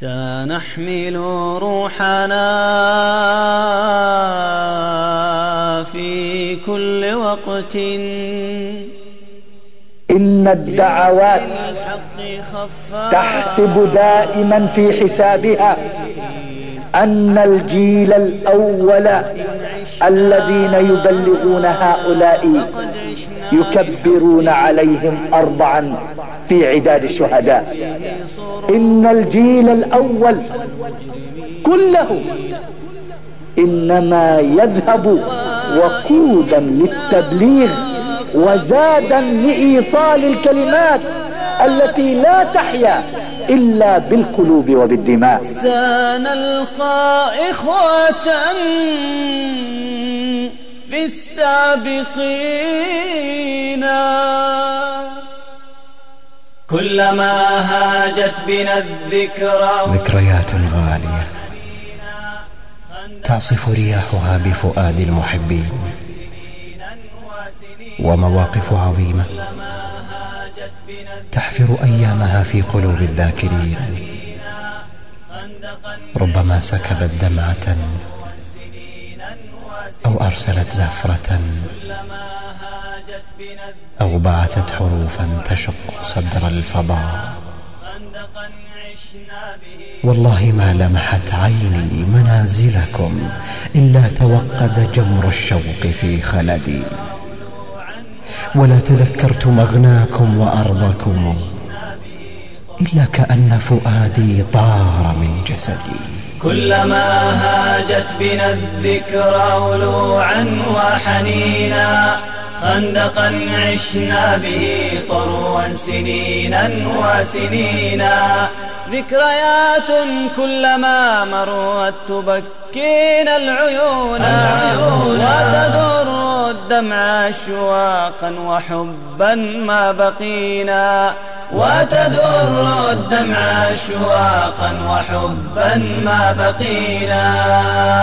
سنحمل روحنا في كل وقت. إن الدعوات تحسب دائما في حسابها أن الجيل الأول الذين يبلغون هؤلاء يكبرون عليهم أربعا في عداد الشهداء. إن الجيل الأول كله إنما يذهب وقودا للتبليغ وزادا لإيصال الكلمات التي لا تحيا إلا بالقلوب وبالدماء. سنلقى إخوة في السابقين. كلما هاجت بنا الذكرى ذكريات غالية. تعصف رياحها بفؤاد المحبين. ومواقف عظيمة. تحفر أيامها في قلوب الذاكرين. ربما سكبت دمعة أو أرسلت زفرة أو بعثت حروفا تشق صدر الفضاء. والله ما لمحت عيني منازلكم إلا توقد جمر الشوق في خلدي. ولا تذكرت مغناكم وأرضكم إلا كأن فؤادي طار من جسدي. كلما هاجت بنا الذكرى ولوعا وحنينا خندقا عشنا به طروا سنينا وسنينا. ذكريات كلما مرت تبكينا العيون, العيون. الدمع أشواقا وحبا ما بقينا وتدر الدمع أشواقا وحبا ما بقينا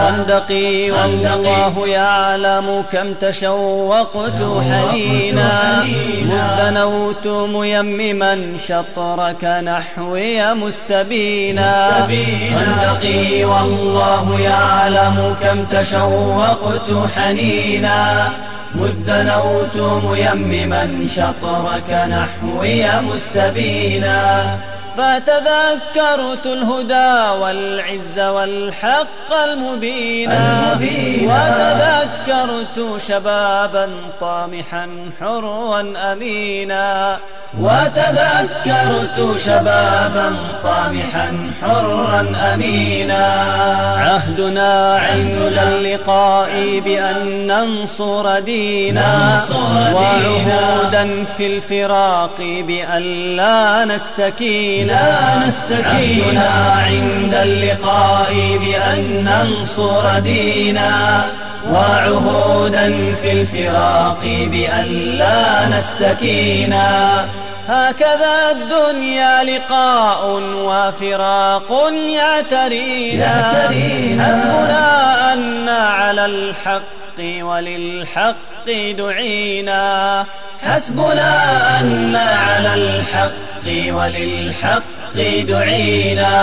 خندقي والله يعلم كم تشوقت حنينا مذ دنوت ميمما شطرك نحوي مستبينا خندقي والله يعلم كم تشوقت حنينا مذ دنوت ميمما شطرك نحوي مستبينا. فتذكرت الهدى والعز والحق المبينا. وتذكرت شبابا طامحا حرا أمينا وتذكرت شبابا طامحا حرا أمينا. عهدنا عند اللقاء بأن ننصر دينا. وعهودا في الفراق بأن لا نستكينا. نستكينا. عند اللقاء بأن ننصر دينا. وعهودا في الفراق بأن لا نستكينا هكذا الدنيا لقاء وفراق يعترينا. حسبنا أن على الحق وللحق دعينا. حسبنا أن على الحق وللحق دعينا.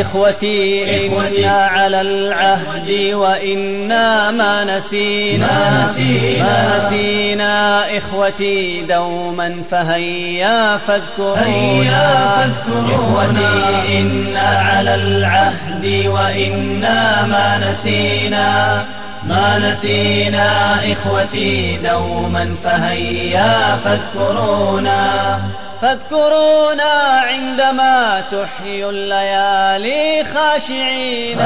إخوتي إنا على العهد وإنا ما نسينا. ما نسينا, ما نسينا إخوتي دوما فهيا فاذكرونا. إخوتي إنا على العهد وإنا ما نسينا. ما نسينا إخوتي دوما فهيا فاذكرونا. فاذكرونا عندما تحيي الليالي خاشعين.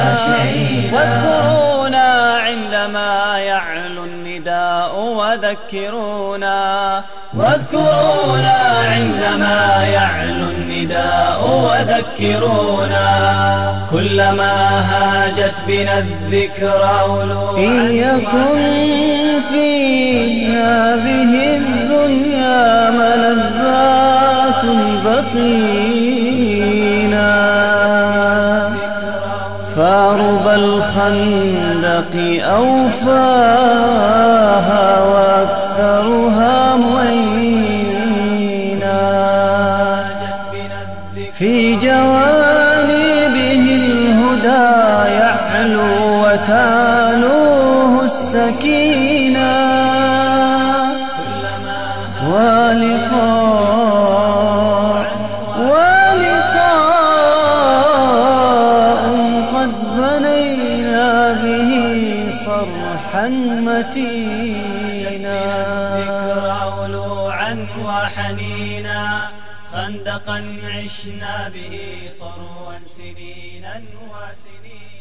واذكرونا عندما يعلو النداء وذكرونا. واذكرونا عندما يعلو النداء وذكرونا. كلما هاجت بنا الذكرى ولوعا إيكم في هذه الدنيا ملذات بقينا. فارب الخندق أوفاها وأكثرها مينا في جوانبه الهدى يعلو وتالوه السكينة. صرحا متينا ذكرى ولوعا وحنينا خندقا عشنا به طروا سنينا وسنين.